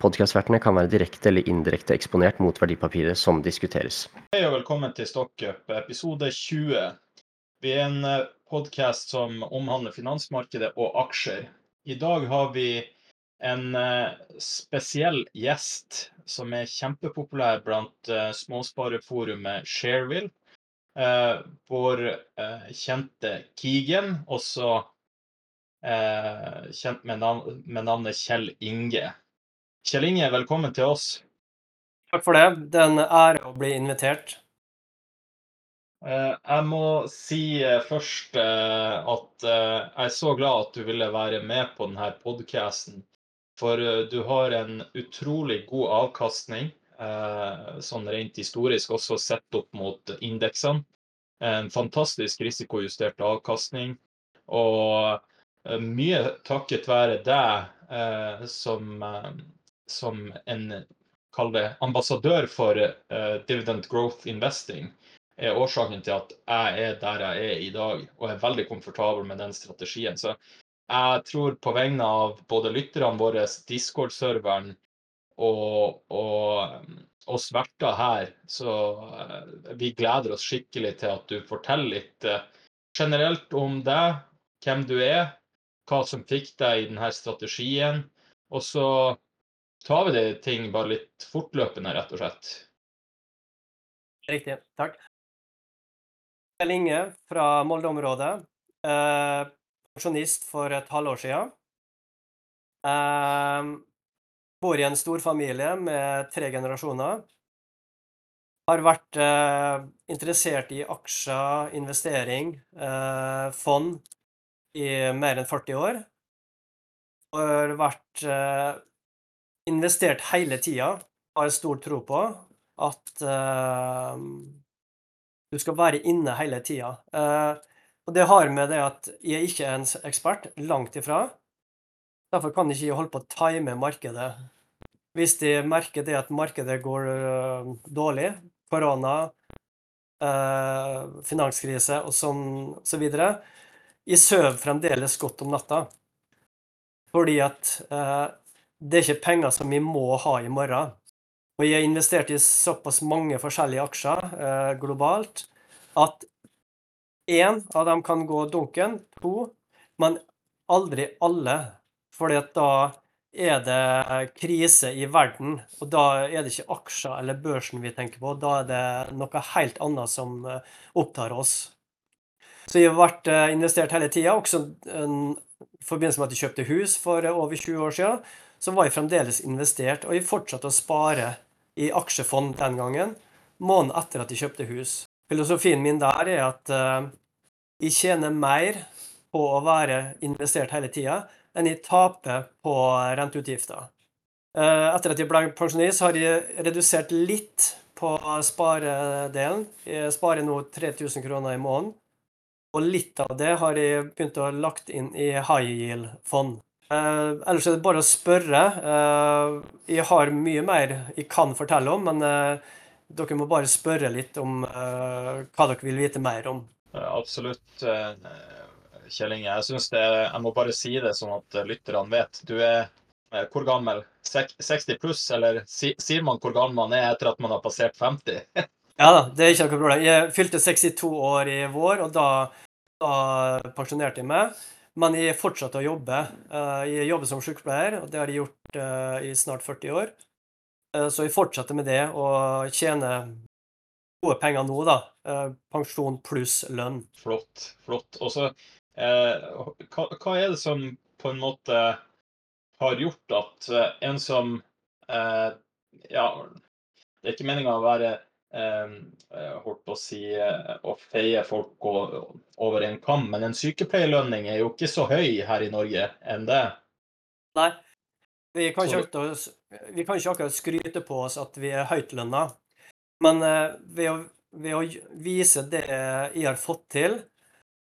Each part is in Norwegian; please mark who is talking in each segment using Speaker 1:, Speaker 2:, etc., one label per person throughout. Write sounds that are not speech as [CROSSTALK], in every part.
Speaker 1: Podkastvertene kan være direkte eller indirekte eksponert mot verdipapiret som diskuteres.
Speaker 2: Hei og velkommen til Stockup, episode 20. Vi er en podkast som omhandler finansmarkedet og aksjer. I dag har vi en eh, spesiell gjest som er kjempepopulær blant eh, småspareforumet Shareville. Eh, vår eh, kjente Kigen, også eh, kjent med navnet Kjell Inge. Kjell Inge, velkommen til oss.
Speaker 3: Takk for det. Det er en ære å bli invitert.
Speaker 2: Eh, Jeg må si eh, først eh, at jeg er så glad at du ville være med på denne podcasten. For du har en utrolig god avkastning, sånn rent historisk, også sett opp mot indeksene. En fantastisk risikojustert avkastning. Og mye takket være deg som, som en, kall det, ambassadør for uh, dividend growth investing er årsaken til at jeg er der jeg er i dag, og er veldig komfortabel med den strategien. Så jeg tror på vegne av både lytterne våre, Discord-serveren og, og oss verter her, så eh, vi gleder oss skikkelig til at du forteller litt eh, generelt om deg, hvem du er, hva som fikk deg i denne strategien, og så tar vi det ting bare litt fortløpende, rett og slett.
Speaker 3: Riktig. Takk. Kjell Inge fra Molde-området. Eh, pensjonist for et halvår siden. Eh, bor i en storfamilie med tre generasjoner. Har vært eh, interessert i aksjer, investering, eh, fond i mer enn 40 år. Har vært eh, investert hele tida. Har stor tro på at uh, du skal være inne hele tida. Uh, og det har med det at jeg ikke er en ekspert, langt ifra. Derfor kan ikke jeg holde på å time markedet. Hvis de merker det at markedet går uh, dårlig, korona, finanskrise og sånn så videre, jeg sover fremdeles godt om natta. Fordi at det er ikke penger som vi må ha i morgen. Og jeg har investert i såpass mange forskjellige aksjer eh, globalt at én av dem kan gå dunken, to, men aldri alle. Fordi da er det krise i verden, og da er det ikke aksjer eller børsen vi tenker på, da er det noe helt annet som eh, opptar oss. Så jeg har vært eh, investert hele tida, også en, i forbindelse med at jeg kjøpte hus for over 20 år siden, så var jeg fremdeles investert, og jeg fortsatte å spare i aksjefond den gangen, måneden etter at jeg kjøpte hus. Filosofien min der er at uh, jeg tjener mer på å være investert hele tida enn jeg taper på renteutgifter. Uh, etter at jeg ble pensjonist, har jeg redusert litt på sparedelen. Jeg sparer nå 3000 kroner i måneden. Og litt av det har jeg begynt å lagt inn i high yield-fond. Uh, ellers er det bare å spørre. Uh, jeg har mye mer jeg kan fortelle om, men uh, dere må bare spørre litt om hva dere vil vite mer om.
Speaker 2: Absolutt, Kjell Inge. Jeg synes det, jeg må bare si det sånn at lytterne vet. Du er hvor gammel? 60 pluss, eller sier man hvor gammel man er etter at man har passert 50? [LAUGHS]
Speaker 3: ja da, det er ikke noe problem. Jeg fylte 62 år i vår, og da, da pensjonerte jeg meg. Men jeg fortsatte å jobbe. Jeg jobber som sykepleier, og det har jeg gjort i snart 40 år. Så jeg fortsetter med det, og tjener gode penger nå, da. Pensjon pluss lønn.
Speaker 2: Flott. Flott. Og så, eh, hva, er det som på en måte har gjort at en som eh, Ja, det er ikke meninga å være eh, holdt på å si å feie folk over en kam, men en sykepleierlønning er jo ikke så høy her i Norge enn det.
Speaker 3: Nei. Vi kan, ikke, vi kan ikke akkurat skryte på oss at vi er høytlønna. Men eh, ved, å, ved å vise det jeg har fått til,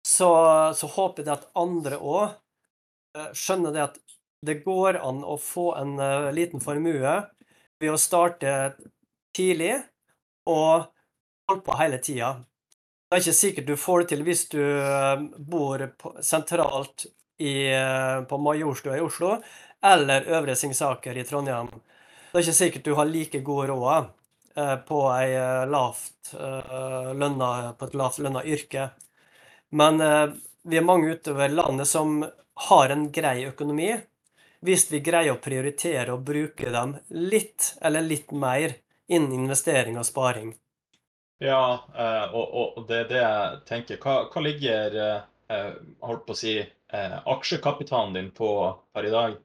Speaker 3: så, så håper jeg at andre òg skjønner det at det går an å få en liten formue ved å starte tidlig og holdt på hele tida. Det er ikke sikkert du får det til hvis du uh, bor på, sentralt i, uh, på Majorstua i Oslo eller Øvre Singsaker i Trondheim. Det er ikke sikkert du har like god råd på, lavt, lønna, på et lavt lønna yrke. Men vi er mange utover landet som har en grei økonomi, hvis vi greier å prioritere og bruke dem litt eller litt mer innen investering og sparing.
Speaker 2: Ja, eh, og, og det er det jeg tenker. Hva, hva ligger eh, holdt på å si, eh, aksjekapitalen din på per i dag?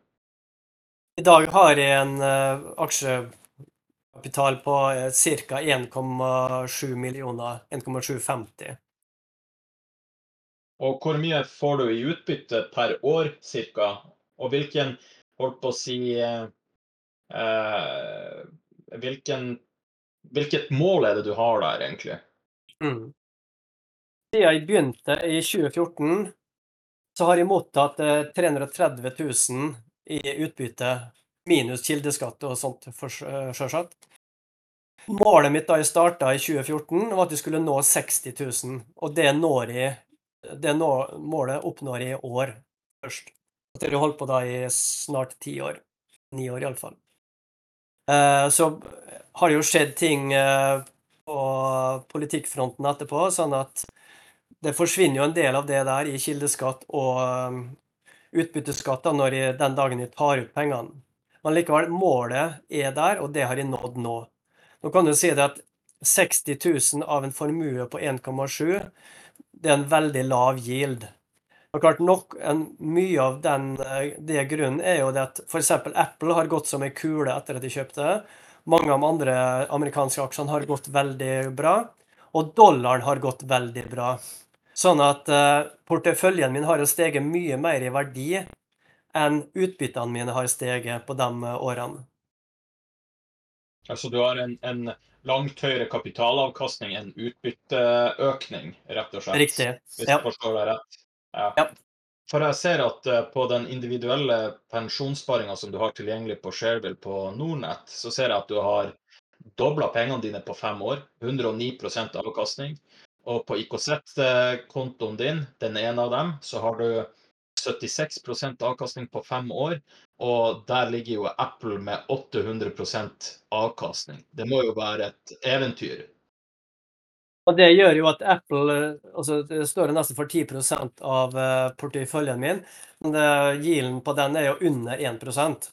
Speaker 3: I dag har jeg en aksjekapital på ca. 1,7 millioner. 1,750.
Speaker 2: Og hvor mye får du i utbytte per år ca.? Og hvilken, holdt på å si eh, hvilken, Hvilket mål er det du har der, egentlig?
Speaker 3: Mm. Siden jeg begynte i 2014, så har jeg mottatt 330 eh, 000 i utbytte, minus kildeskatt og sånt, sjølsagt. Målet mitt da jeg starta i 2014, var at jeg skulle nå 60 000, og det når jeg det målet oppnår jeg i år først. Så jeg har holdt på da i snart ti år. Ni år, iallfall. Eh, så har det jo skjedd ting eh, på politikkfronten etterpå, sånn at det forsvinner jo en del av det der i kildeskatt og eh, utbytteskatt da, når jeg, den dagen jeg tar ut pengene. Men likevel, målet er der, og det har jeg nådd nå. Nå kan du si det at 60 000 av en formue på 1,7 det er en veldig lav yield. Og klart nok, en, Mye av den, eh, det grunnen er jo det at f.eks. Apple har gått som ei kule etter at de kjøpte. Mange av de andre amerikanske aksjene har gått veldig bra. Og dollaren har gått veldig bra. Sånn at uh, porteføljen min har jo steget mye mer i verdi enn utbyttene mine har steget på de årene.
Speaker 2: Altså du har en, en langt høyere kapitalavkastning enn utbytteøkning, rett og slett.
Speaker 3: Riktig.
Speaker 2: Hvis jeg forstår deg rett.
Speaker 3: Ja.
Speaker 2: For jeg ser at uh, på den individuelle pensjonssparinga som du har tilgjengelig på Shareville på Nordnett, så ser jeg at du har dobla pengene dine på fem år. 109% avkastning. Og på IKZ-kontoen din, den ene av dem, så har du 76% avkastning på fem år. Og der ligger jo Apple med 800% avkastning. Det må jo være et eventyr.
Speaker 3: Og det gjør jo at Apple altså Det står nesten for 10% av eh, porteføljen min. Men Yielden på den er jo under 1%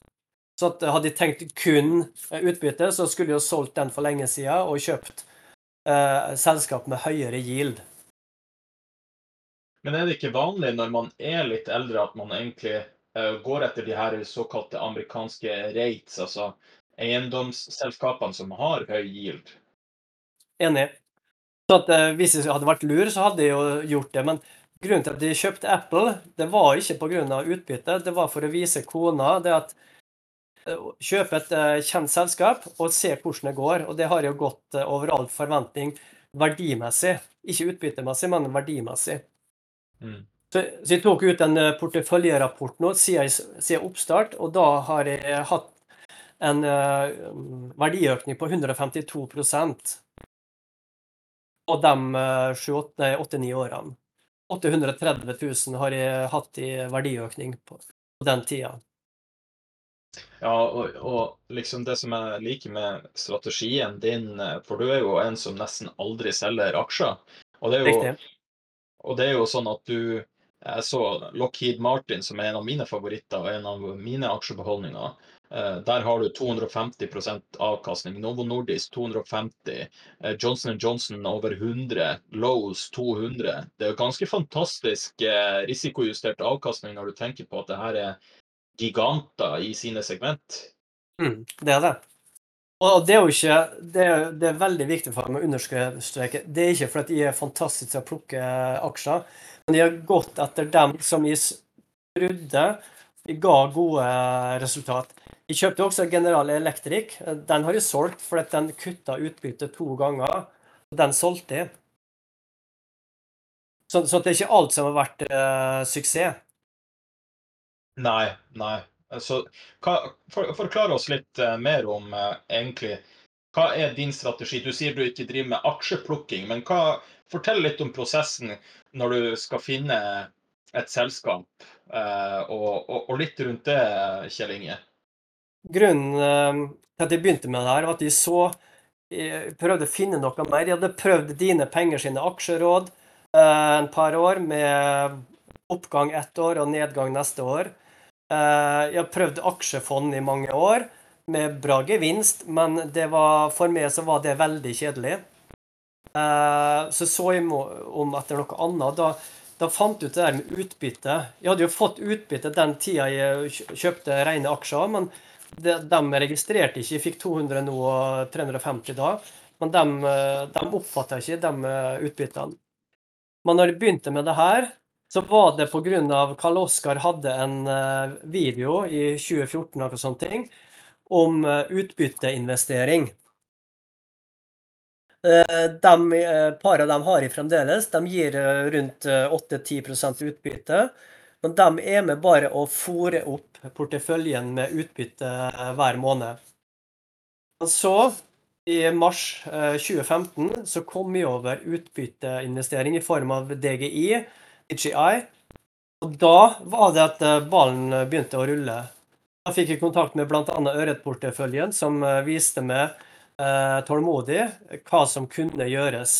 Speaker 3: Så hadde de tenkt kun utbytte, så skulle de jo solgt den for lenge siden og kjøpt eh, selskap med høyere yield.
Speaker 2: Men er det ikke vanlig når man er litt eldre, at man egentlig uh, går etter de her såkalte amerikanske rates, altså eiendomsselskapene som har høy yield?
Speaker 3: Enig. Så at, uh, hvis jeg hadde vært lur, så hadde jeg jo gjort det. Men grunnen til at de kjøpte Apple, det var ikke pga. utbytte, det var for å vise kona det at uh, Kjøpe et kjent selskap og se hvordan det går. Og det har jo gått over all forventning verdimessig. Ikke utbyttemessig, men verdimessig. Mm. Så, så, jeg tok ut en eh, porteføljerapport nå siden, siden, oppstart, og da har jeg hatt en uh, verdiøkning på 152 på de åtte-ni uh, årene. 830 000 har jeg hatt i verdiøkning på, på den tida.
Speaker 2: Ja, og, og, liksom det som jeg liker med strategien din, eh, for du er jo en som nesten aldri selger aksjer. Og det er jo. Og det er jo sånn at du Jeg så Lockheed Martin, som er en av mine favoritter og en av mine aksjebeholdninger. Eh, der har du 250% avkastning. Novo Nordisk 250. Eh, Johnson Johnson over 100. Lowe's 200. Det er jo ganske fantastisk eh, risikojustert avkastning når du tenker på at det her er giganter i sine segment.
Speaker 3: Mm, det er det. Og det er jo ikke det er, det er, veldig viktig for meg å understreke. Det er ikke fordi de er fantastiske til å plukke aksjer, men de har gått etter dem som de trodde ga gode resultat. Jeg kjøpte også General Electric. Den har jeg solgt fordi den kutta utbyttet to ganger. og Den solgte jeg. Så, så det er ikke alt som har vært uh, suksess.
Speaker 2: Nei, nei. Så hva, for, forklar oss litt uh, mer om uh, egentlig Hva er din strategi? Du sier du ikke driver med aksjeplukking, men hva, fortell litt om prosessen når du skal finne et selskap, og, og, og, litt rundt det, Kjell Inge.
Speaker 3: Grunnen til at jeg begynte med det her, var at jeg så jeg prøvde å finne noe mer. Jeg hadde prøvd Dine Penger sine aksjeråd en par år, med oppgang ett år og nedgang neste år. Eh, jeg har prøvd aksjefond i mange år med bra gevinst, men var, for meg så var det veldig kjedelig. Eh, så så jeg om etter noe annet. Da, da fant jeg ut det der med utbytte. Jeg hadde jo fått utbytte den tida jeg kjøpte rene aksjer, men de, de registrerte ikke. Fikk 200 nå og 350 da, men de, de oppfatta ikke de utbyttene. Men når de begynte med det her, så var det pga. Karl Oskar hadde en eh, video i 2014 eller sånne ting, om eh, utbytteinvestering. Eh, de parene de har i fremdeles, de gir rundt 8-10% utbytte. Men de er med bare å fòre opp porteføljen med utbytte hver måned. Og så, i mars 2015, så kom vi over utbytteinvestering i form av DGI DGI. Og da var det at eh, ballen begynte å rulle. Da fikk jeg kontakt med bl.a. Ørretporteføljen, som eh, viste meg eh, tålmodig hva som kunne gjøres,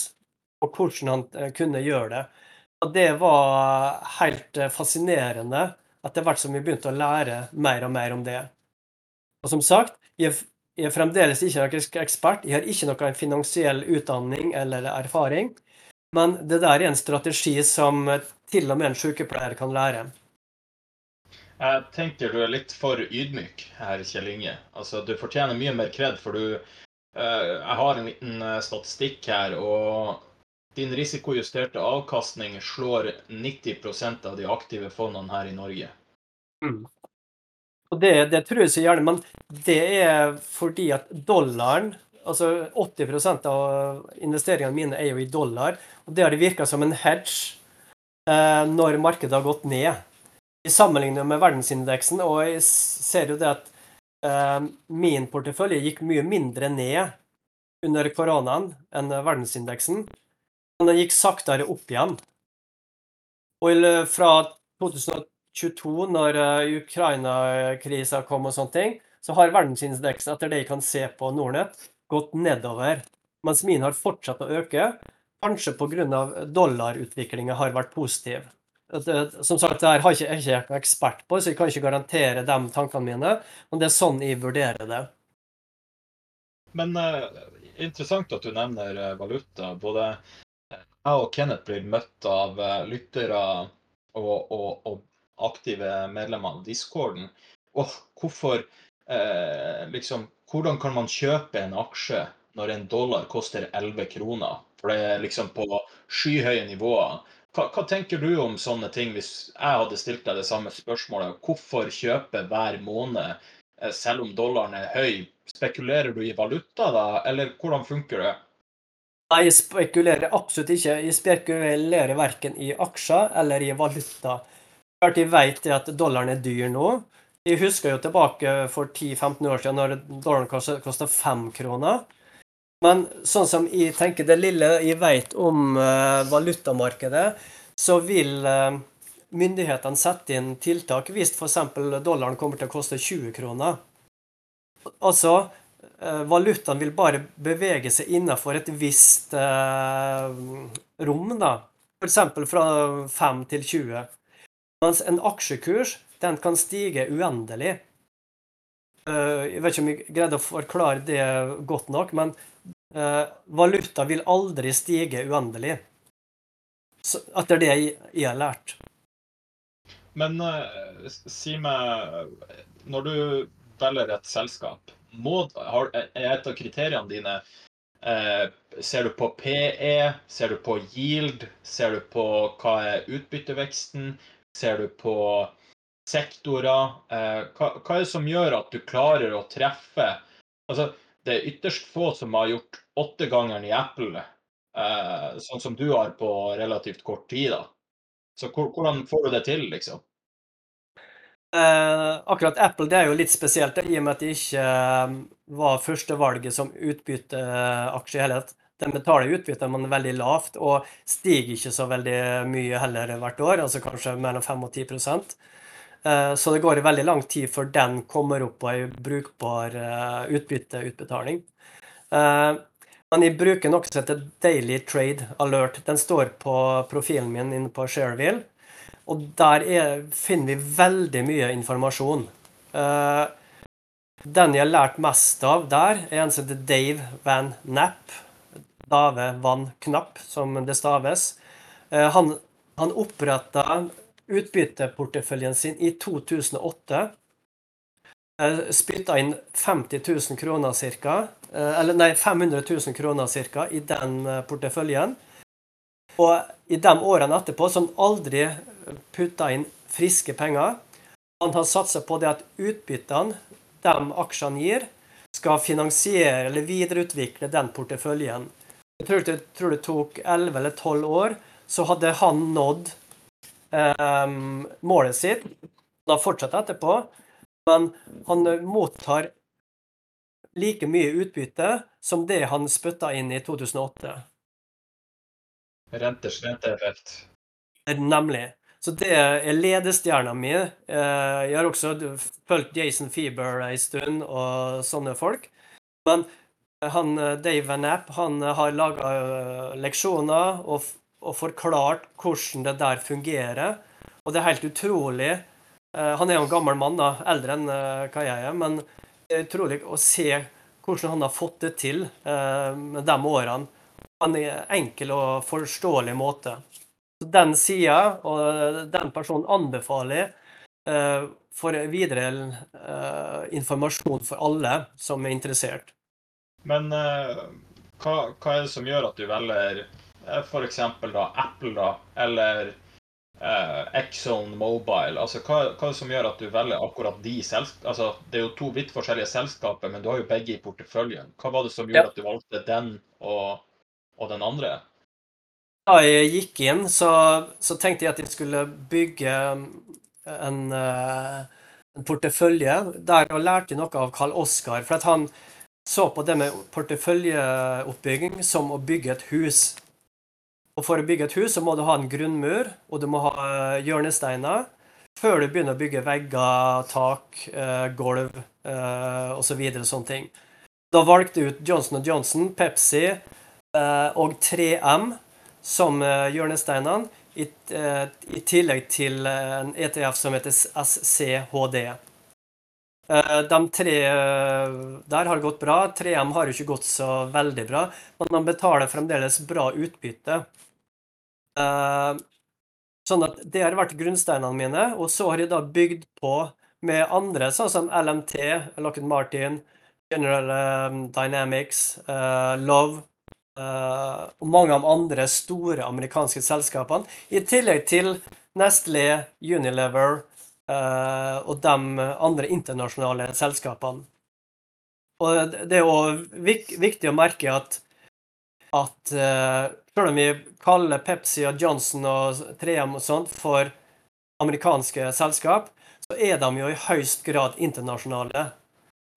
Speaker 3: og hvordan han eh, kunne gjøre det. Og det var helt fascinerende etter hvert som vi begynte å lære mer og mer om det. Og som sagt, jeg, jeg er fremdeles ikke noen ekspert. Jeg har ikke noen finansiell utdanning eller erfaring. Men det der er en strategi som til og med en sykepleier kan lære.
Speaker 2: Jeg tenker du er litt for ydmyk her, Kjell Inge. Altså, du fortjener mye mer kred, for du uh, Jeg har en liten statistikk her, og din risikojusterte avkastning slår 90% av de aktive fondene her i Norge.
Speaker 3: Mm. Og det, det, tror jeg så gjerne, men det er fordi at dollaren Altså 80% av investeringene mine er jo i dollar, og det har det virka som en hedge Eh, når markedet har gått ned. I sammenligning med verdensindeksen, og jeg ser jo det at eh, min portefølje gikk mye mindre ned under koronaen enn verdensindeksen. Men den gikk saktere opp igjen. Og fra 2022, når eh, Ukraina-krisa kom og sånne ting, så har verdensindeksen, etter det jeg kan se på Nordnett, gått nedover. Mens min har fortsatt å øke. Kanskje pga. dollarutviklinga har vært positiv. Som sagt, det her har jeg ikke vært ekspert på, så jeg kan ikke garantere de tankene mine. Men det er sånn jeg vurderer det.
Speaker 2: Men uh, interessant at du nevner valuta. Både jeg og Kenneth blir møtt av uh, lyttere og, og, og, aktive medlemmer av discorden. Og hvorfor liksom Hvordan kan man kjøpe en aksje når en dollar koster 11 kroner? For det er liksom på skyhøye nivåer. Hva, hva, tenker du om sånne ting, hvis jeg hadde stilt deg det samme spørsmålet? Hvorfor kjøpe hver måned eh, selv om dollaren er høy? Spekulerer du i valuta da, eller hvordan funker det?
Speaker 3: Nei, jeg spekulerer absolutt ikke. Jeg spekulerer verken i aksjer eller i valuta. Klart jeg vet at dollaren er dyr nå. Jeg husker jo tilbake for 10-15 år siden når dollaren kosta fem kroner. Men sånn som jeg tenker det lille jeg vet om uh, valutamarkedet, så vil uh, myndighetene sette inn tiltak hvis f.eks. dollaren kommer til å koste 20 kroner. Altså, valutaen vil bare bevege seg innenfor et visst rom, da. F.eks. fra 5 til 20. Mens en aksjekurs, den kan stige uendelig. Jeg vet ikke om jeg greide å forklare det godt nok, men Uh, valuta vil aldri stige uendelig. Så, etter det jeg, har lært.
Speaker 2: Men uh, si meg Når du velger et selskap, må, har, er et av kriteriene dine eh, Ser du på PE? Ser du på yield? Ser du på hva er utbytteveksten? Ser du på sektorer? Eh, hva, hva er det som gjør at du klarer å treffe Altså, det er ytterst få som har gjort åttegangeren i Apple, eh, sånn som du har på relativt kort tid. da. Så hvordan får du det til, liksom?
Speaker 3: Eh, akkurat Apple det er jo litt spesielt, i og med at det ikke eh, var førstevalget som utbytteaksje i hele. Den betaler utbytte, men veldig lavt, og stiger ikke så veldig mye heller hvert år, altså kanskje mellom 5 og 10 eh, Så det går veldig lang tid før den kommer opp på en brukbar eh, utbytteutbetaling. Men jeg bruker noe som heter Daily Trade Alert. Den står på profilen min inne på Shareville. Og der er, finner vi veldig mye informasjon. den jeg har lært mest av der, er en som heter Dave Van Napp. Dave Van Knapp, som det staves. Uh, han, han oppretta utbytteporteføljen sin i 2008. Uh, Spytta inn 50 000 kroner cirka, Eh, eller nei, 500 000 kroner ca. i den porteføljen. Og i de årene etterpå som aldri putta inn friske penger. Han har satsa på det at utbyttene de aksjene gir, skal finansiere eller videreutvikle den porteføljen. Jeg tror det, tror det tok 11 eller 12 år, så hadde han nådd eh, målet sitt. Han har fortsatt etterpå, men han mottar like mye utbytte som det han spytta inn i 2008.
Speaker 2: Renters renteeffekt.
Speaker 3: Nemlig. Så det er ledestjerna mi. Eh, jeg har også fulgt Jason Fieber ei stund og sånne folk. Men han, eh, Dave Van App han eh, har laga eh, leksjoner og, og, forklart hvordan det der fungerer. Og det er helt utrolig. Han er jo en gammel mann, da, eldre enn hva jeg er, men det er utrolig å se hvordan han har fått det til med de årene på en enkel og forståelig måte. Den sida og den personen anbefaler for videre informasjon for alle som er interessert.
Speaker 2: Men uh, hva, hva, er det som gjør at du velger uh, f.eks. da Apple da, eller uh, Exxon Mobile? Altså, hva, hva, er det som gjør at du velger akkurat de selskapene? Altså, det er jo to vidt forskjellige selskaper, men du har jo begge i porteføljen. Hva var det som gjorde ja. at du valgte den og, og, den andre?
Speaker 3: Da jeg gikk inn, så, så, tenkte jeg at jeg skulle bygge en, en portefølje der jeg lærte noe av Karl Oskar. For at han, så på det med porteføljeoppbygging som å bygge et hus. Og For å bygge et hus så må du ha en grunnmur, og du må ha eh, hjørnesteiner før du begynner å bygge vegger, tak, eh, gulv eh, osv. Så sånne ting. Da valgte jeg ut Johnson Johnson, Pepsi og 3M som hjørnesteinene, i, i tillegg til en ETF som heter SCHD. Eh, de tre eh, der har gått bra. 3M har jo ikke gått så veldig bra, men de betaler fremdeles bra utbytte. Eh, sånn at det har vært grunnsteinene mine. Og så har jeg da bygd på med andre, sånn som LMT, Lockheed Martin, General Dynamics, Love og mange av de andre store amerikanske selskapene. I tillegg til Nestlé, Unilever, uh, og de andre internasjonale selskapene. Og det er òg viktig å merke at, at uh, selv om vi kaller Pepsi og Johnson og 3M og sånt for amerikanske selskap, så er de jo i høyst grad internasjonale.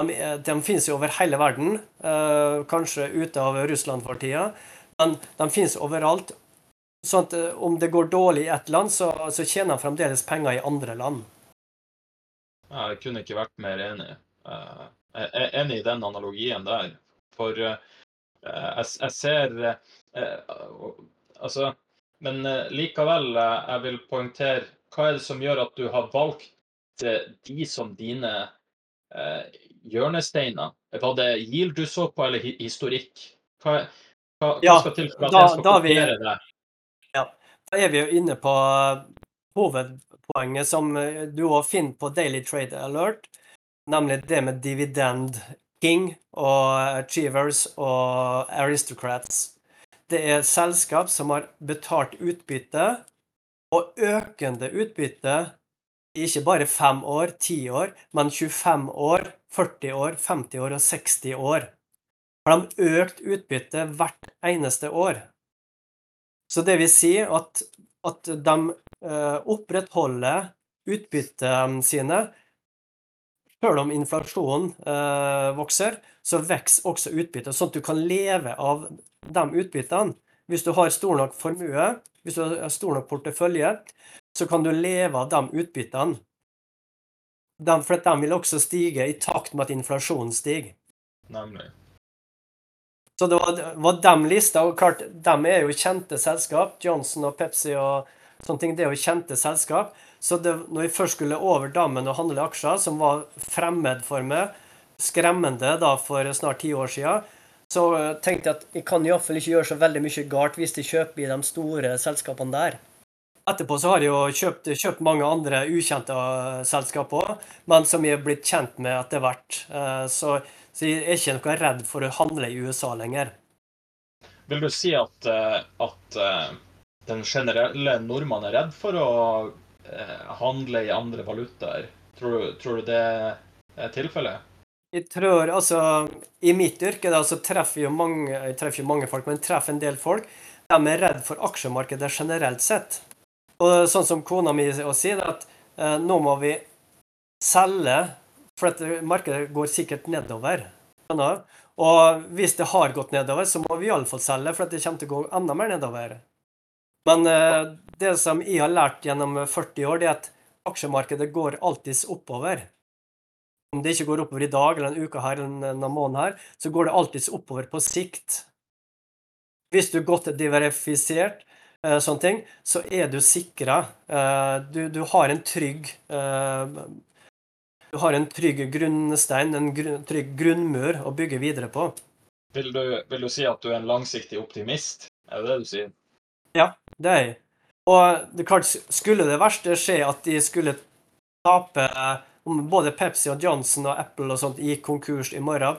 Speaker 3: De, de finnes jo over hele verden, uh, kanskje ute av Russland for tida, men de finnes overalt. Sånn at om det går dårlig i ett land, så, så tjener de fremdeles penger i andre land.
Speaker 2: Jeg kunne ikke vært mer enig. Eh, jeg er enig i den analogien der. For eh, jeg, ser eh, Altså Men likevel, jeg vil poengtere hva er det som gjør at du har valgt de som dine hjørnesteiner? Var det Yield du så på, eller historikk? Hva, hva, hva skal til for at da, jeg skal kopiere det?
Speaker 3: Ja, da er vi jo inne på hovedpoenget som eh, du òg finner på Daily Trade Alert, nemlig det med dividend king og achievers og aristocrats. Det er selskap som har betalt utbytte, og økende utbytte ikke bare fem år, ti år, men 25 år, 40 år, 50 år og 60 år. Har de økt utbyttet hvert eneste år. Så det vil si at, at de eh, opprettholder utbyttene sine. Selv om inflasjonen eh, vokser, så vokser også utbyttet, sånn at du kan leve av de utbyttene. Hvis du har stor nok formue, hvis du har stor nok portefølje, så kan du leve av de utbyttene. De, for de vil også stige i takt med at inflasjonen stiger.
Speaker 2: Nemlig.
Speaker 3: Så det var, var de lista, og klart, de er jo kjente selskap. Johnson og Pepsi og sånne ting, det er jo kjente selskap. Så det, når vi først skulle over dammen og handle aksjer, som var fremmed for meg, skremmende da for snart ti år siden, så tenkte jeg at jeg kan iallfall ikke gjøre så veldig mye galt hvis de kjøper i de store selskapene der. Etterpå så har jeg jo kjøpt, kjøpt mange andre ukjente selskaper òg, men som jeg er blitt kjent med etter hvert. Eh, så, så jeg er ikke noe redd for å handle i USA lenger.
Speaker 2: Vil du si at, eh, at eh, den generelle nordmann er redd for å handle i andre valutaer? Tror du, tror du det er tilfellet?
Speaker 3: Jeg tror altså I mitt yrke da, så treffer jeg mange, jeg treffer mange folk, men treffer en del folk. De er redd for aksjemarkedet generelt sett. Og sånn som kona mi sier, at eh, nå må vi selge, for at markedet går sikkert nedover. Og hvis det har gått nedover, så må vi iallfall selge, for at det kommer til å gå enda mer nedover. Men eh, det som jeg har lært gjennom 40 år, det er at aksjemarkedet går alltids oppover. Om det ikke går oppover i dag eller en uke her eller en måned her, så går det alltids oppover på sikt. Hvis du er godt diverifisert, Eh, sånne ting, så er du sikra. Eh, du, du, har en trygg eh, Du har en trygg grunnstein, en grunn, trygg grunnmur å bygge videre på.
Speaker 2: Vil du, vil du si at du er en langsiktig optimist? Er det det du sier?
Speaker 3: Ja, det er jeg. Og det klart, skulle det verste skje at de skulle tape om både Pepsi og Johnson og Apple og sånt gikk konkurs i morgen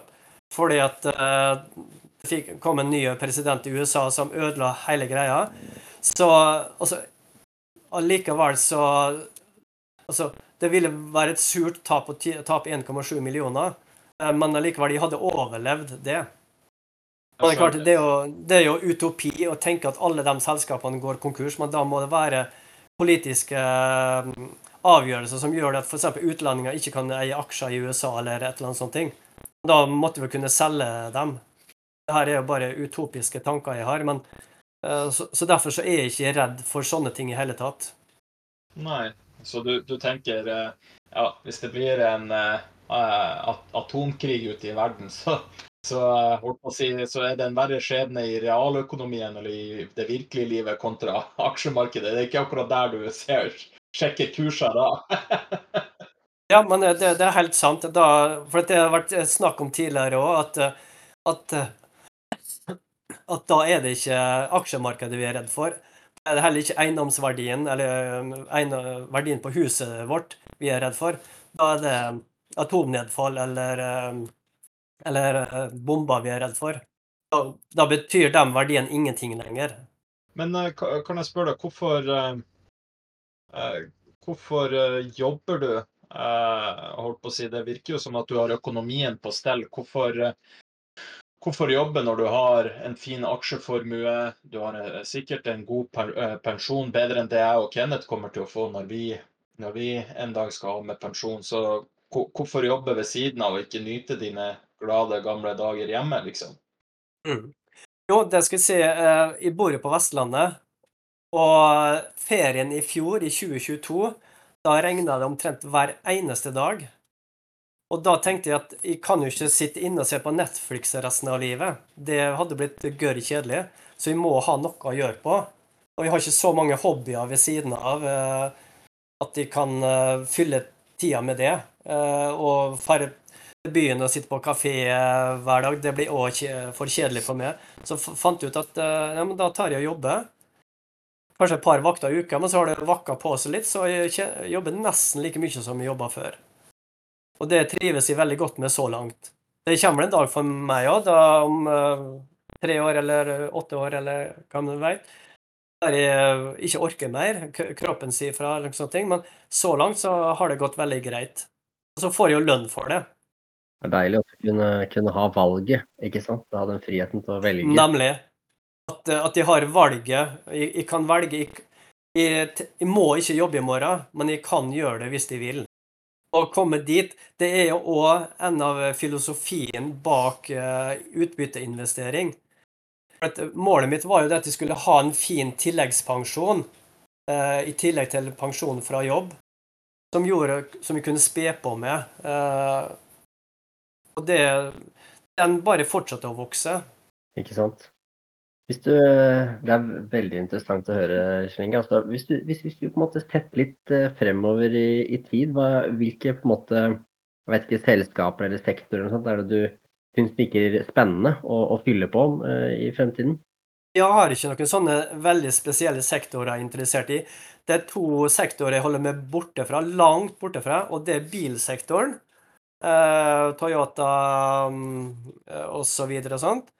Speaker 3: fordi at det kom en ny president i USA som ødela hele greia, så altså Allikevel så Altså, det ville være et surt tap å tape 1,7 millioner, eh, men allikevel, de hadde overlevd det. Men det er klart, det er, jo, det er jo utopi å tenke at alle de selskapene går konkurs, men da må det være politiske eh, avgjørelser som gjør at f.eks. utlendinger ikke kan eie aksjer i USA eller et eller annet sånt. Da måtte vi kunne selge dem. Dette er jo bare utopiske tanker jeg har. men så, så, derfor så er jeg ikke redd for sånne ting i hele tatt.
Speaker 2: Nei, så du, du tenker eh, ja, hvis det blir en uh, atomkrig ute i verden, [LAUGHS] så, så, si, så, er det en verre skjebne i realøkonomien eller i det virkelige livet kontra [LAUGHS] aksjemarkedet. Det er ikke akkurat der du ser, sjekker kurser da. [LAUGHS]
Speaker 3: ja, men det, det, er helt sant. Da, for det har vært snakk om tidligere òg at, at at da er det ikke aksjemarkedet vi er redd for. Da er det heller ikke eiendomsverdien eller verdien på huset vårt vi er redd for. Da er det atomnedfall eller, eller bomber vi er redd for. Da, da betyr den verdien ingenting lenger.
Speaker 2: Men kan jeg spørre deg, hvorfor, hvorfor jobber du? holdt på å si, Det virker jo som at du har økonomien på stell. Hvorfor, Hvorfor jobbe når du har en fin aksjeformue, du har eh, sikkert en god eh, pensjon, bedre enn det jeg og Kenneth kommer til å få når vi, når vi en dag skal ha med pensjon. Så hvorfor jobbe ved siden av og ikke nyte dine glade, gamle dager hjemme, liksom?
Speaker 3: Mm. Jo, det skal jeg si. Eh, jeg bor jo på Vestlandet. Og ferien i fjor, i 2022, da regna det omtrent hver eneste dag. Og da tenkte jeg at jeg kan jo ikke sitte inne og se på Netflix resten av livet. Det hadde blitt gørr kjedelig. Så jeg må ha noe å gjøre på. Og jeg har ikke så mange hobbyer ved siden av eh, at jeg kan eh, fylle tida med det. Eh, og dra til byen og sitte på kafé hver dag, det blir òg for kjedelig for meg. Så fant jeg ut at ja, men da tar jeg og jobber. Kanskje et par vakter i uka, men så har det vakka på seg litt, så jeg jobber nesten like mye som jeg jobba før. Og det trives jeg veldig godt med så langt. Det kommer en dag for meg òg, om uh, tre år eller åtte år eller hva man vet, der jeg ikke orker mer, kroppen sier fra, eller sånne ting, men så langt så har det gått veldig greit. Og så får jeg jo lønn for det,
Speaker 1: Det er deilig å kunne, kunne ha valget, ikke sant? Ha den friheten til å velge.
Speaker 3: nemlig at, eh, at jeg har valget. Jeg, jeg kan velge jeg, jeg, jeg må ikke jobbe i morgen, men jeg kan gjøre det hvis jeg vil. Å komme dit, det er jo òg en av filosofien bak eh, utbytteinvestering. At Målet mitt var jo at jeg skulle ha en fin tilleggspensjon, eh, i tillegg til pensjon fra jobb, som, gjorde, som jeg kunne spe på med. Eh, og det Den bare fortsatte å vokse.
Speaker 1: Ikke sant? Hvis du, det er veldig interessant å høre, Sling. Altså, hvis, du, hvis, hvis du på en måte setter litt eh, fremover i, i tid, hva, hvilke på en måte, jeg vet ikke, selskaper eller sektorer eller sånt, er det du syns virker spennende å, å fylle på uh, i fremtiden?
Speaker 3: Jeg har ikke noen sånne veldig spesielle sektorer jeg er interessert i. Det er to sektorer jeg holder meg borte fra, langt borte fra, og det er bilsektoren. Uh, Toyota um, osv. og så og sånt.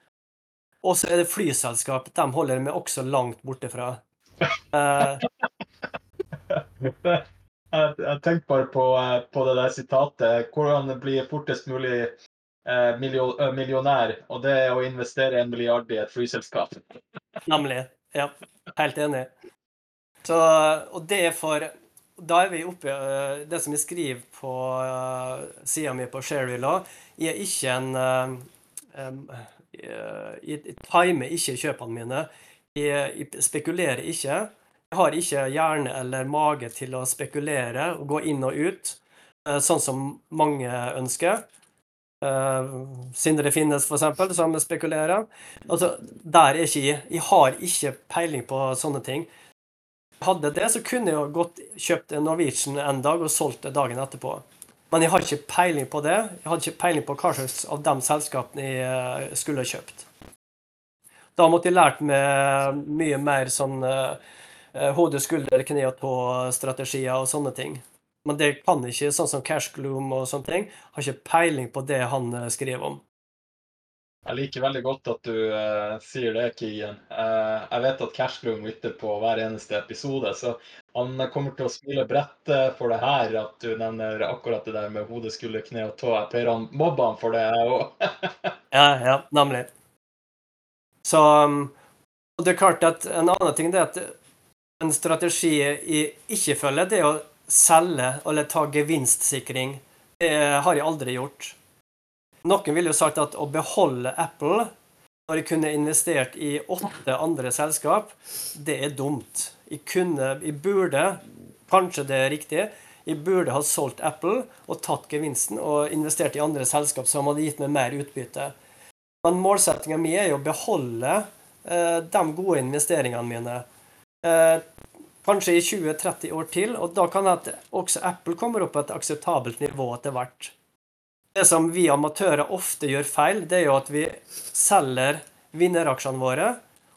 Speaker 3: Og så er det flyselskap. De holder meg også langt borte fra. Uh,
Speaker 2: Jeg, tenkte bare på, eh, på det der sitatet. Hvordan bli fortest mulig eh, eh, millionær. Og det er å investere en milliard i et flyselskap.
Speaker 3: Nemlig. Ja, helt enig. Så, og det er for Da er vi oppe Det som jeg skriver på uh, sida mi på Sharewheel, er ikke en Jeg jeg timer ikke kjøpene mine. Jeg, spekulerer ikke. Jeg har ikke hjerne eller mage til å spekulere og gå inn og ut, øh, sånn som mange ønsker. Uh, Sindre Finnes, for eksempel, som spekulerer. Altså, der er ikke jeg. Jeg har ikke peiling på sånne ting. Hadde det, så kunne jeg jo godt kjøpt Norwegian en dag og solgt det dagen etterpå. Men jeg har ikke peiling på det. Jeg hadde ikke peiling på hva slags av de selskapene jeg eh, skulle kjøpt. Da måtte jeg lært meg mye mer sånn eh, eh, hode, skulder, kne og tå-strategier og sånne ting. Men det kan ikke, sånn som Cash Gloom og sånne ting. Har ikke peiling på det han skriver om.
Speaker 2: Jeg liker veldig godt at du uh, sier det, Keegan. Uh, jeg vet at Cashbloom lytter på hver eneste episode, så han kommer til å spille brett eh, for det her, at du nevner akkurat det der med hode, skulder, kne og tå. Jeg pleier å mobbe han for det, jeg òg. [LAUGHS]
Speaker 3: Ja, ja, nemlig. Så um, det er klart at En annen ting er at en strategi jeg ikke følger, det er å selge eller ta gevinstsikring. Det har jeg aldri gjort. Noen ville jo sagt at å beholde Apple når jeg kunne investert i åtte andre selskap, det er dumt. Jeg kunne, jeg burde, kanskje det er riktig, jeg burde ha solgt Apple og tatt gevinsten og investert i andre selskap som hadde gitt meg mer utbytte. Men målsettinga mi er jo å beholde eh, de gode investeringene mine. Eh, kanskje i 20-30 år til, og da kan at også Apple kommer opp på et akseptabelt nivå etter hvert. Det som vi amatører ofte gjør feil, det er jo at vi selger vinneraksjene våre,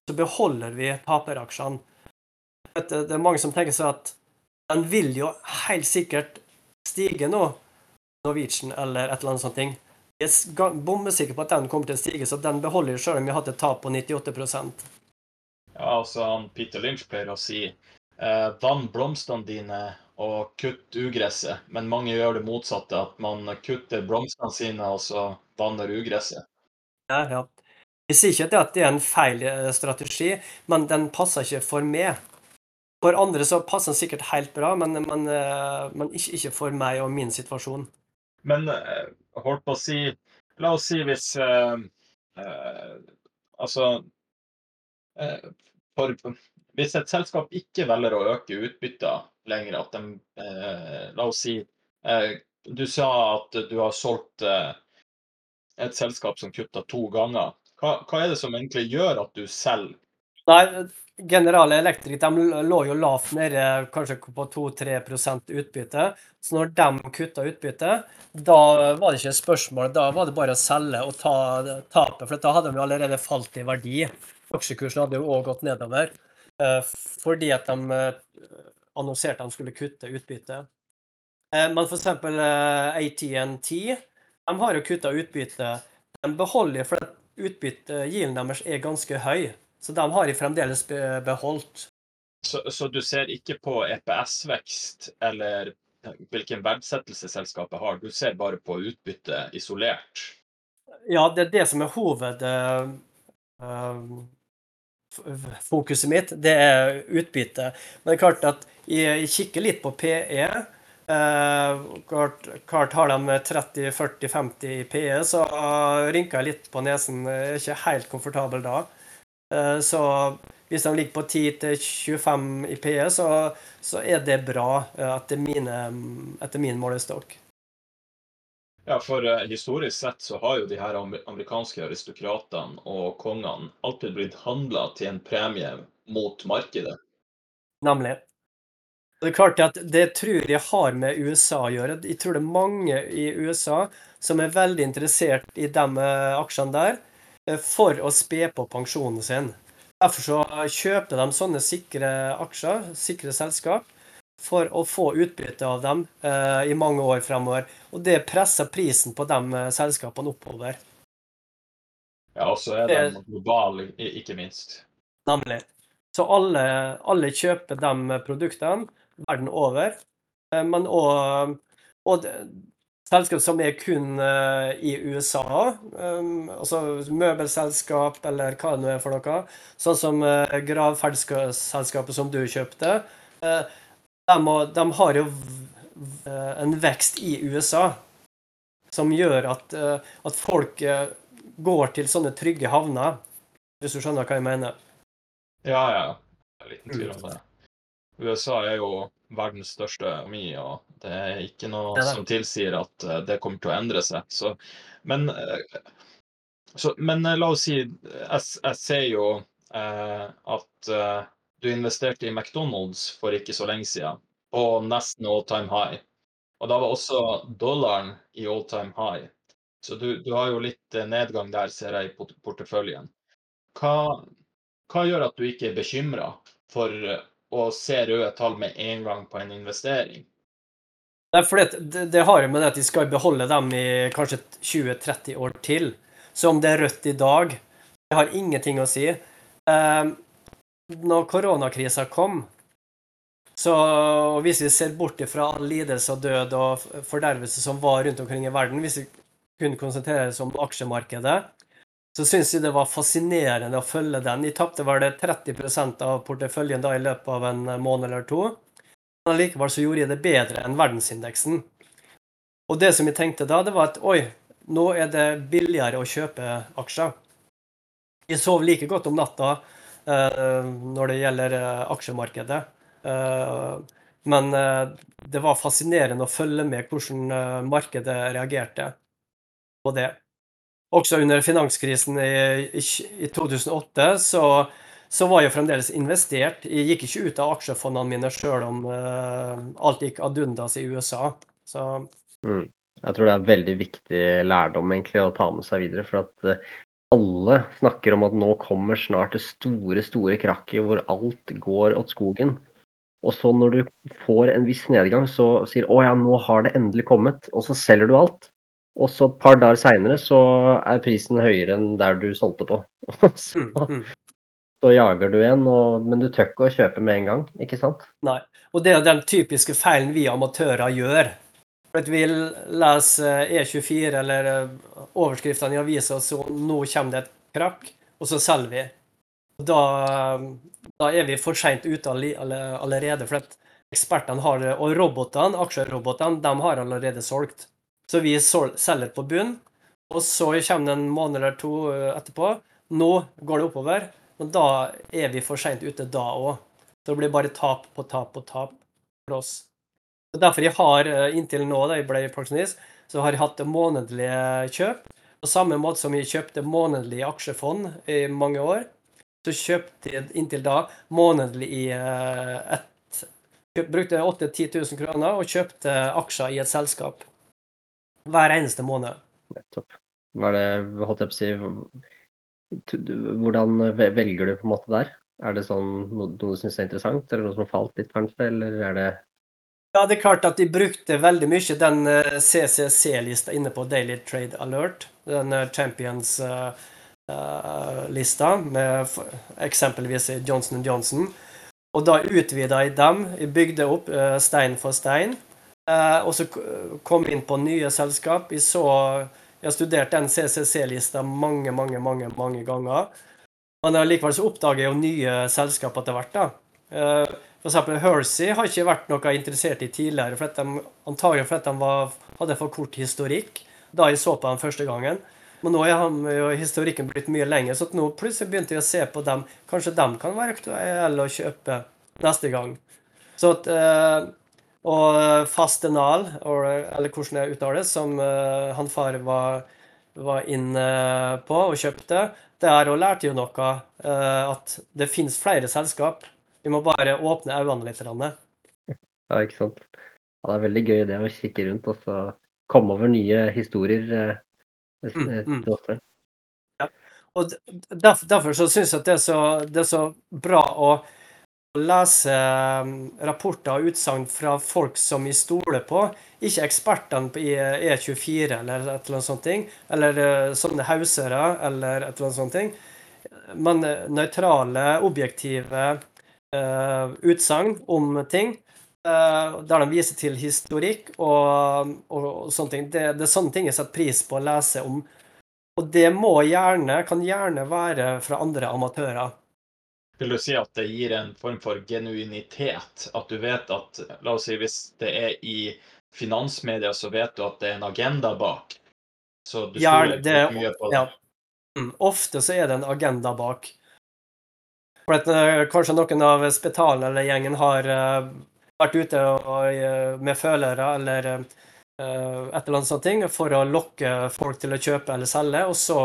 Speaker 3: så beholder vi taperaksjene. Det er mange som tenker seg at den vil jo helt sikkert stige nå, Norwegian eller et eller annet sånt. ting. Jeg er bombesikker på at den kommer til å stige, så den beholder jeg selv om jeg har hatt et tap på 98%
Speaker 2: Ja, altså Peter Lynch pleier å si eh, vann blomstene dine og kutte ugresset. Men mange gjør det motsatte, at man kutter blomstene sine og så vanner ugresset.
Speaker 3: Ja, ja. Jeg sier ikke at det er en feil eh, strategi, men den passer ikke for meg. For andre så passer den sikkert helt bra, men, men, eh, men ikke, ikke for meg og min situasjon.
Speaker 2: Men eh, holdt på å si La oss si hvis eh, eh, Altså eh, for, Hvis et selskap ikke velger å øke utbytter lenger, at de eh, La oss si eh, Du sa at du har solgt eh, et selskap som kutta to ganger. Hva, hva er det som egentlig gjør at du selger?
Speaker 3: Nei, General Electric de lå jo lavt nede, kanskje på 2-3% utbytte. Så når de kutta utbytte, da var det ikke et spørsmål. Da var det bare å selge og ta tapet, for da hadde de allerede falt i verdi. Aksjekursen hadde jo òg gått nedover fordi at de eh, annonserte at de skulle kutte utbytte. Eh, Men f.eks. ATNT de har jo kutta utbytte. De beholder for utbyttegilen deres er ganske høy. Så de har de fremdeles beholdt.
Speaker 2: Så, så du ser ikke på EPS-vekst eller hvilken verdsettelse selskapet har, du ser bare på utbytte isolert?
Speaker 3: Ja, det er det som er hovedfokuset mitt, det er utbytte. Men det er klart at jeg kikker litt på PE. Klart, klart har de 30-40-50 i PE, så rynker jeg litt på nesen. Jeg er ikke helt komfortabel da. Så hvis de ligger på 10-25 i PE, så, så, er det bra etter, mine, etter min målestokk.
Speaker 2: Ja, for uh, historisk sett så har jo de her amerikanske aristokratene og kongene alltid blitt handla til en premie mot markedet.
Speaker 3: Nemlig. Det er klart at det tror jeg har med USA å gjøre. Jeg tror det er mange i USA som er veldig interessert i de eh, aksjene der eh, for å spe på pensjonen sin. Derfor så kjøper de sånne sikre aksjer, sikre selskap, for å få utbytte av dem eh, i mange år fremover. Og det presser prisen på de eh, selskapene oppover.
Speaker 2: Ja, og så er de globale, ikke minst.
Speaker 3: Nemlig. Så alle, alle kjøper de produktene verden over. Eh, men òg selskap som er kun uh, i USA, um, altså møbelselskap eller hva det nå er for noe, sånn som uh, gravferdsselskapet som du kjøpte, de, de, har jo en vekst i USA som gjør at, at folk går til sånne trygge havner, hvis du skjønner hva jeg mener.
Speaker 2: Ja, ja. Liten tvil om det. USA er jo verdens største økonomi, og det er ikke noe ja, som tilsier at det kommer til å endre seg. Så, men, så, men la oss si Jeg, jeg ser jo at du investerte i McDonald's for ikke så lenge siden, på nesten all time high. Og da var også dollaren i all time high. Så du, du har jo litt nedgang der, ser jeg i porteføljen. Hva, hva gjør at du ikke er bekymra for å se røde tall med en gang på en investering?
Speaker 3: Nei, for det, det har jo med det at de skal beholde dem i kanskje 20-30 år til. Så om det er rødt i dag, det har ingenting å si. Eh, når koronakrisa kom, så hvis vi ser bort fra all lidelse og død og fordervelse som var rundt omkring i verden, hvis vi kun konsentrerer oss om aksjemarkedet, så syns vi det var fascinerende å følge den. Jeg tapte vel 30% av porteføljen da i løpet av en måned eller to. Men likevel så gjorde jeg det bedre enn verdensindeksen. Og det som jeg tenkte da, det var at oi, nå er det billigere å kjøpe aksjer. Jeg sov like godt om natta når det gjelder uh, aksjemarkedet. Uh, men det var fascinerende å følge med hvordan markedet reagerte på det også under finanskrisen i, i, i 2008, så, så, var jeg fremdeles investert. Jeg gikk ikke ut av aksjefondene mine sjøl om alt gikk ad undas i USA. Så.
Speaker 1: Mm. Jeg tror det er veldig viktig lærdom egentlig å ta med seg videre. For at alle snakker om at nå kommer snart det store, store krakket hvor alt går åt skogen. Og så når du får en viss nedgang, så sier å ja, nå har det endelig kommet. Og så selger du alt. Og så et par dager seinere så er prisen høyere enn der du solgte på. [LAUGHS] så, mm, mm. så, jager du igjen, og, men du tør ikke å kjøpe med en gang, ikke sant?
Speaker 3: Nei. Og det er den typiske feilen vi amatører gjør. At Vi leser E24 eller eh, overskriftene i avisa, så nå kommer det et krakk, og så selger vi. Da, da er vi for seint ute allerede. For ekspertene har, og robotene, aksjerobotene, de har allerede solgt. Så vi selger på bunn, og så kommer det en måned eller to eh, etterpå. Nå går det oppover, men da er vi for seint ute da òg. Det blir bare tap på tap på tap for oss. Derfor jeg har eh, inntil nå, da jeg ble pensjonist, så har jeg hatt månedlige kjøp. På samme måte som jeg kjøpte månedlige aksjefond i mange år, så kjøpte jeg inntil da månedlig i eh, ett Brukte 8 000-10 000 kroner og kjøpte aksjer i et selskap hver eneste måned.
Speaker 1: Nettopp. Hva er det, holdt jeg på å si Hvordan velger du på en måte der? Er det sånn noe du syns er interessant, eller noe som har falt litt, kanskje, eller er det
Speaker 3: Ja, det er klart at de brukte veldig mye den eh, CCC-lista inne på Daily Trade Alert, den eh, Champions-lista, eh, med eksempelvis Johnson Johnson. Og da utvida jeg dem. Bygde opp stein for stein. Og så kom jeg inn på nye selskap. Jeg så Jeg har studert den CCC-lista mange, mange, mange mange ganger. Men likevel så oppdager jeg jo nye selskap etter hvert. da. Eh, for eksempel Hersey har ikke vært noe interessert i tidligere, for de, antagelig fordi de var, hadde for kort historikk da jeg så på dem første gangen. Men nå har jo historikken blitt mye lenger, så nå plutselig begynte jeg å se på dem. Kanskje de kan være aktuelle å kjøpe neste gang. Så at, eh, Og Fastenal, eller hvordan jeg uttaler det, som eh, han far var, var inne på og kjøpte, der òg lærte jeg noe. Eh, at det finnes flere selskap. Vi må bare åpne øynene litt.
Speaker 1: Ja, ikke sant. Ja, det er veldig gøy det å kikke rundt og så komme over nye historier. Mm, mm.
Speaker 3: Ja. Og derfor, derfor så syns jeg at det er, så, det er, så, bra å lese um, rapporter og utsagn fra folk som vi stoler på, ikke ekspertene på E24 eller et eller annet sånt, eller uh, sånne hausere eller et eller annet sånt, men nøytrale, objektive uh, utsagn om ting. der de viser til historikk og, og, og sånne ting. Det, det, er sånne ting jeg setter pris på å lese om og det må gjerne, kan gjerne være fra andre amatører.
Speaker 2: Vil du si at det gir en form for genuinitet? At du vet at La oss si hvis det er i finansmedia, så vet du at det er en agenda bak. Så du
Speaker 3: stoler ikke mye på det. Ja. Mm, ofte så er det en agenda bak. For at uh, Kanskje noen av Spetalen eller gjengen har uh, vært ute og, uh, med følere eller Eh, et eller annet sånt ting for å lokke folk til å kjøpe eller selge, og så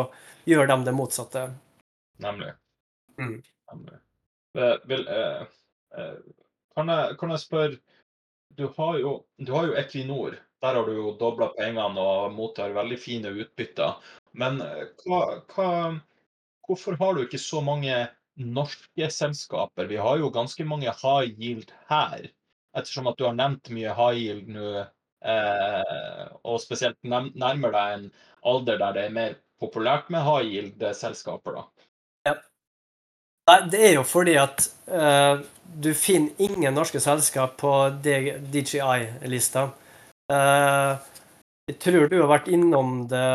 Speaker 3: gjør de det motsatte.
Speaker 2: Nemlig. Mm. Nemlig. Vil, eh, eh, kan, jeg, kan, jeg, spørre du har, jo, du har jo Equinor. Der har du jo dobla pengene og mottar veldig fine utbytter. Men eh, hva, hva, hvorfor har du ikke så mange norske selskaper? Vi har jo ganske mange high yield her. Ettersom at du har nevnt mye high yield nå Eh, og spesielt nærmer deg en alder der det er mer populært med high yield-selskaper. da.
Speaker 3: Ja. Nei, det er jo fordi at uh, du finner ingen norske selskap på DGI-lista. Uh, eh, jeg tror du har vært innom det,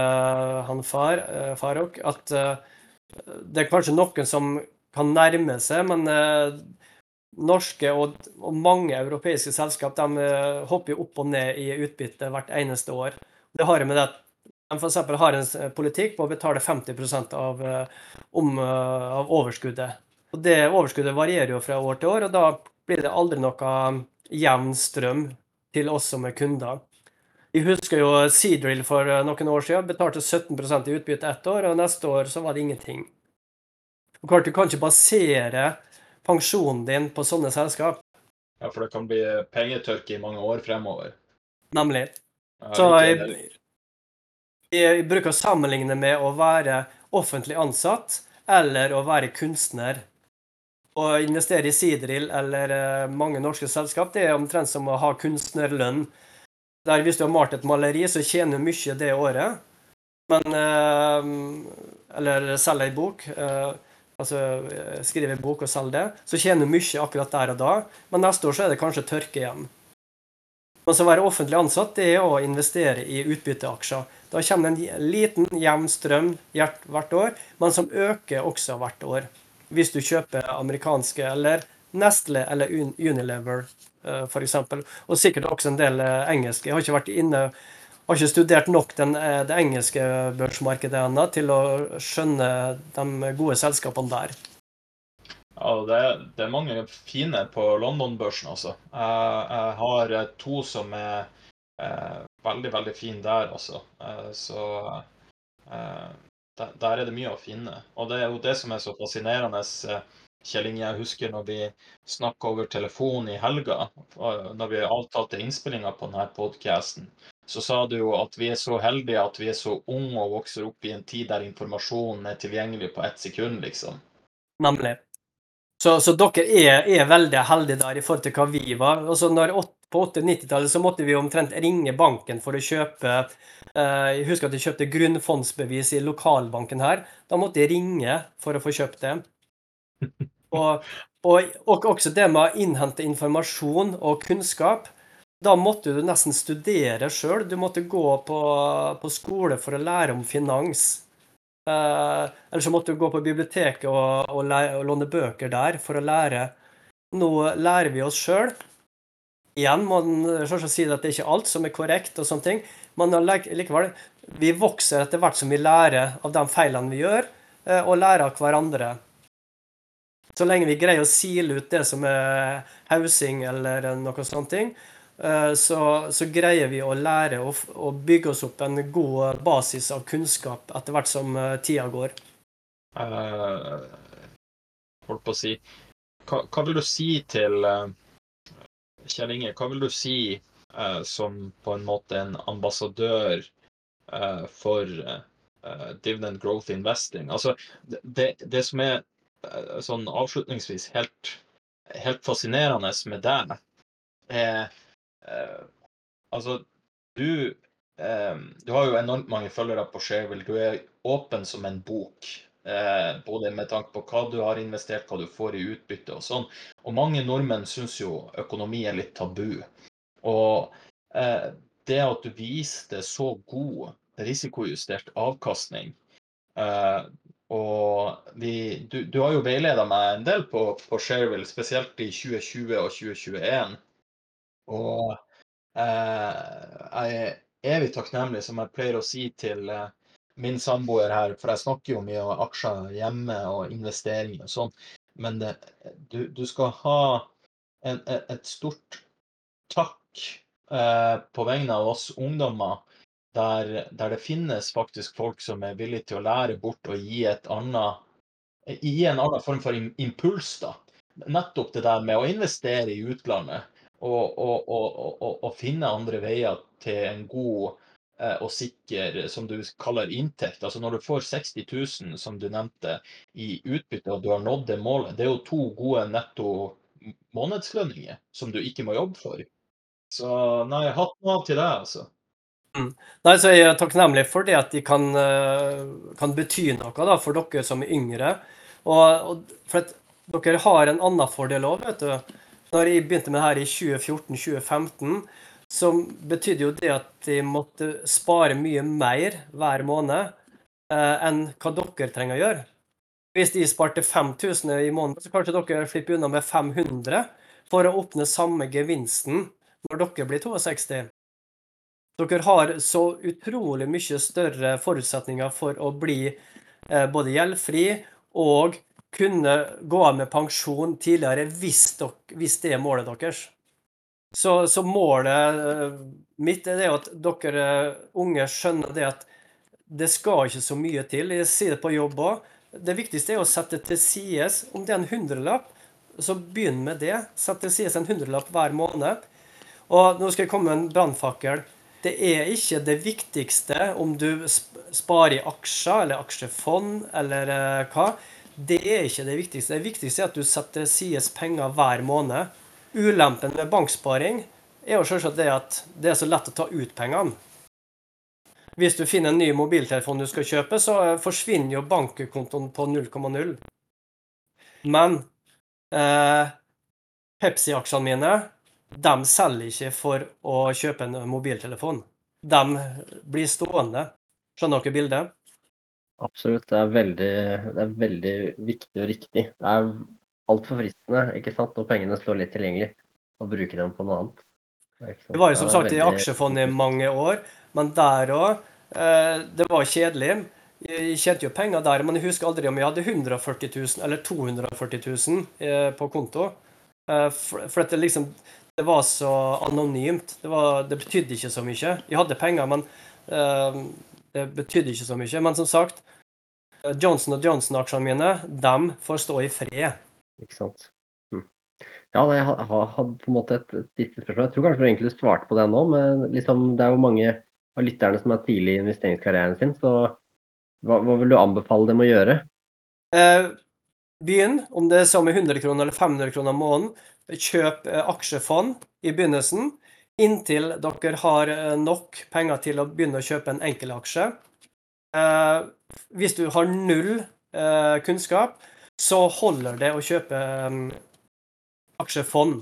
Speaker 3: han far, uh, Farok, at det er kanskje noen som kan nærme seg, men norske og, og, mange europeiske selskap de uh, hopper opp og ned i utbytte hvert eneste år. Det har med det at de f.eks. har en eh, politikk på å betale 50 av, om, av overskuddet. Og Det overskuddet varierer jo fra år til år, og da blir det aldri noe jevn strøm til oss som er kunder. Jeg husker jo Seadrill for noen år siden betalte 17% i utbytte ett år, og neste år så var det ingenting. Du kan ikke basere pensjonen din på sånne selskap.
Speaker 2: Ja, for det kan bli pengetørke i mange år fremover.
Speaker 3: Nemlig. Så jeg, jeg bruker å sammenligne med å være offentlig ansatt eller å være kunstner. Å investere i Sidril eller eh, mange norske selskap, det er omtrent som å ha kunstnerlønn. Der Hvis du har malt et maleri, så tjener du mye det året. Men eh, Eller selger ei bok. Altså eh, skrive en bok og selge det, så tjener du mye akkurat der og da, men neste år så er det kanskje tørke igjen. Men så å være offentlig ansatt det er å investere i utbytteaksjer. Da kommer det en liten, jevn strøm hvert år, men som øker også hvert år. Hvis du kjøper amerikanske eller Nestle eller Unilever eh, f.eks. Og sikkert også en del eh, engelske. Jeg har ikke vært inne har ikke studert nok den, eh, det engelske børsmarkedet ennå til å skjønne de gode selskapene der.
Speaker 2: Ja, det er, det er mange fine på London-børsen, altså. Jeg, jeg, har eh, to som er er veldig, veldig fine der, altså. Eh, så eh, der, der, er det mye å finne. Og det er jo det som er så fascinerende. Eh, Kjell Inge, jeg husker når vi snakka over telefon i helga, når vi avtalte innspillinga på denne podkasten så sa du jo at vi er så heldige at vi er så unge og vokser opp i en tid der informasjonen er tilgjengelig på ett sekund, liksom.
Speaker 3: Nemlig. Så, så dere er, er, veldig heldige der i forhold til hva vi var. Altså når, på 80-90-tallet så måtte vi omtrent ringe banken for å kjøpe eh, Jeg husker at jeg kjøpte grunnfondsbevis i lokalbanken her. Da måtte jeg ringe for å få kjøpt det. [LAUGHS] Og, og, og også det med å innhente informasjon og kunnskap. Da måtte du nesten studere sjøl. Du måtte gå på, på, skole for å lære om finans. Eh, eller så måtte du gå på biblioteket og, og, lære, og, låne bøker der for å lære. Nå lærer vi oss sjøl. Igjen må en selvsagt si at det er ikke alt som er korrekt, og sånne ting, men likevel, vi vokser etter hvert som vi lærer av de feilene vi gjør, eh, og lærer av hverandre. Så lenge vi greier å sile ut det som er hausing eller noe sånt, så, så greier vi å lære og, bygge oss opp en god basis av kunnskap etter hvert som eh, tida går.
Speaker 2: Uh, holdt på å si hva, hva, vil du si til Kjell Inge, hva vil du si uh, som på en måte en ambassadør uh, for eh, dividend growth investing? Altså, det, det som er eh, sånn avslutningsvis helt, helt fascinerende med deg, er eh, Altså, du eh, Du har jo enormt mange følgere på Shareville. Du er åpen som en bok. Eh, både med tanke på hva du har investert, hva du får i utbytte og sånn. Og mange nordmenn syns jo økonomi er litt tabu. Og eh, det at du viste så god risikojustert avkastning eh, og vi, du, du, har jo veileda meg en del på, på Shareville, spesielt i 2020 og 2021. Og eh, jeg er evig takknemlig, som jeg pleier å si til eh, min samboer her, for jeg snakker jo mye om aksjer hjemme og investeringer og sånn, men det, du, du, skal ha en, et stort takk eh, på vegne av oss ungdommer, der, der, det finnes faktisk folk som er villige til å lære bort og gi, et annet, gi en annen form for impuls. da. Nettopp det der med å investere i utlandet og, og, og, og finne andre veier til en god Eh, og sikker, som du kaller inntekt. Altså når du får 60 000, som du nevnte, i utbytte, og du har nådd det målet, det er jo to gode netto månedslønninger som du ikke må jobbe for. Så nei, hatten av til deg, altså.
Speaker 3: Mm. Nei, så Jeg er takknemlig for det at de kan, eh, kan bety noe da, for dere som er yngre. Og, for at dere har en annen fordel òg, vet du. Når jeg begynte med det her i 2014-2015, så betydde jo det at de måtte spare mye mer hver måned eh, enn hva dere trenger å gjøre. Hvis de sparte 5000 i måneden, så kanskje dere slipper unna med 500 for å oppnå samme gevinsten når dere blir 62. Dere har så utrolig mye større forutsetninger for å bli eh, både gjeldfri og kunne gå av med pensjon tidligere hvis, dere, hvis det er målet deres. Så, så, målet eh, mitt er det at dere unge skjønner det at det skal ikke så mye til. Jeg sier det på jobb òg. Det viktigste er å sette til side Om det er en hundrelapp, så begynn med det. Sett til side en hundrelapp hver måned. Og nå skal jeg komme med en brannfakkel. Det er ikke det viktigste om du sparer i aksjer eller aksjefond eller uh, hva. Det er ikke det viktigste. Det viktigste er at du setter side penger hver måned. Ulempen med banksparing er jo selvsagt det at det er så lett å ta ut pengene. Hvis du finner en ny mobiltelefon du skal kjøpe, så forsvinner jo bankkontoen på 0,0. Men eh, Pepsi-aksjene mine de selger ikke for å kjøpe en mobiltelefon. De blir stående. Skjønner dere bildet?
Speaker 1: Absolutt. Det er veldig, det er veldig viktig og riktig. Det er altfor fristende ikke sant, når pengene står litt tilgjengelig, å bruke dem på noe annet.
Speaker 3: Det var jo som sagt i aksjefond i mange år, men der òg eh, Det var kjedelig. Jeg tjente jo penger der, men jeg husker aldri om jeg hadde 140 000 eller 240 000 eh, på konto. Eh, for at det liksom Det var så anonymt. Det, var, det betydde ikke så mye. Jeg hadde penger, men det betydde ikke så mye. Men som sagt, Johnson Johnson-aksjene mine, dem får stå i fred.
Speaker 1: Ikke sant. Hm. Ja, jeg hadde på en måte et, siste spørsmål. Jeg tror kanskje du egentlig svarte på det nå, men liksom, det er jo mange av lytterne som er tidlig i investeringskarrieren sin. Så hva, hva, vil du anbefale dem å gjøre?
Speaker 3: Eh, begynn, om det er samme 100 kroner eller 500 kroner måneden. Kjøp eh, aksjefond i begynnelsen, inntil dere har eh, nok penger til å begynne å kjøpe en enkelaksje. Eh, hvis du har null eh, kunnskap, så holder det å kjøpe um, aksjefond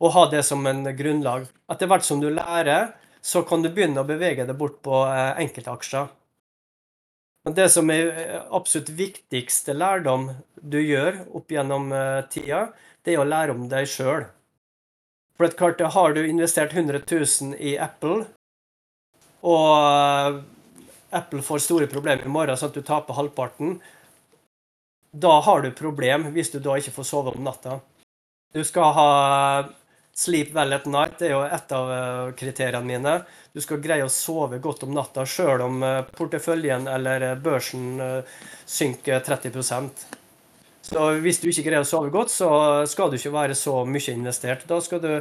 Speaker 3: og ha det som en grunnlag. Etter hvert som du lærer, så kan du begynne å bevege deg bort på uh, enkeltaksjer. Men det som er eh, absolutt viktigste lærdom du gjør opp gjennom tida, det er å lære om deg sjøl. For et klart, har du investert 100 000 i Apple, og Apple får store problemer i morgen, sånn at du taper halvparten, da har du problem hvis du da ikke får sove om natta. Du skal ha sleep well at night, det er jo et av eh, kriteriene mine. Du skal greie å sove godt om natta sjøl om eh, porteføljen eller eh, børsen synker 30 Så hvis du ikke greier å sove godt, så skal du ikke være så mye investert. Da skal du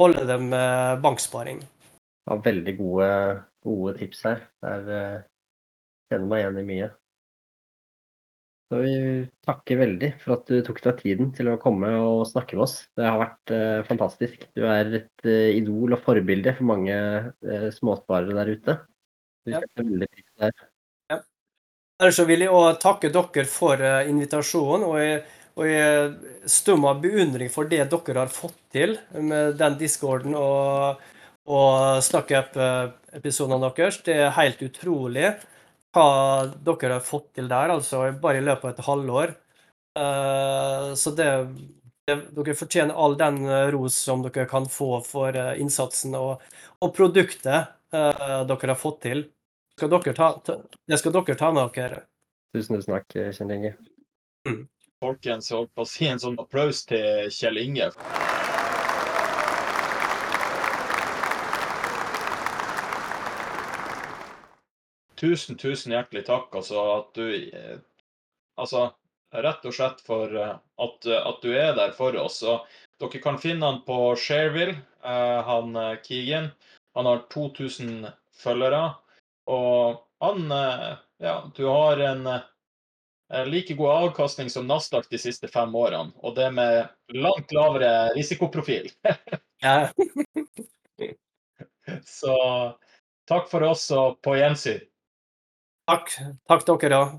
Speaker 3: holde det med banksparing.
Speaker 1: Ja, veldig gode, gode tips her. Jeg kjenner meg igjen i mye. Så vi takker veldig for at du tok deg tiden til å komme og snakke med oss. Det har vært eh, fantastisk. Du er et eh, idol og forbilde for mange eh, småsparere der ute. Vi ja. veldig pris der.
Speaker 3: Ellers så vil jeg òg takke dere for invitasjonen. og jeg og jeg stum av beundring for det dere har fått til med den discorden og, og SnakkUp-episodene deres. Det er helt utrolig hva dere har fått til der, altså bare i løpet av et halvår. Uh, så det, det, Dere fortjener all den eh, ros som dere kan få for innsatsen og, og produktet dere har fått til. Skal ta, ta, det skal dere ta med dere.
Speaker 1: Tusen takk, Kjell Inge.
Speaker 2: Mm. Folkens, jeg holdt på å si en sånn applaus til Kjell Inge. Tusen, tusen hjertelig takk. Altså at du eh, Altså rett og slett for eh, at, at du er der for oss. Og dere kan finne han på Shareville, eh, han Keegan. Han har 2000 følgere. Og han Ja, du har en like god avkastning som Nasdaq de siste fem årene. Og det med langt lavere risikoprofil. [LAUGHS] Så takk for oss og på gjensyn.
Speaker 3: Takk. Takk dere òg.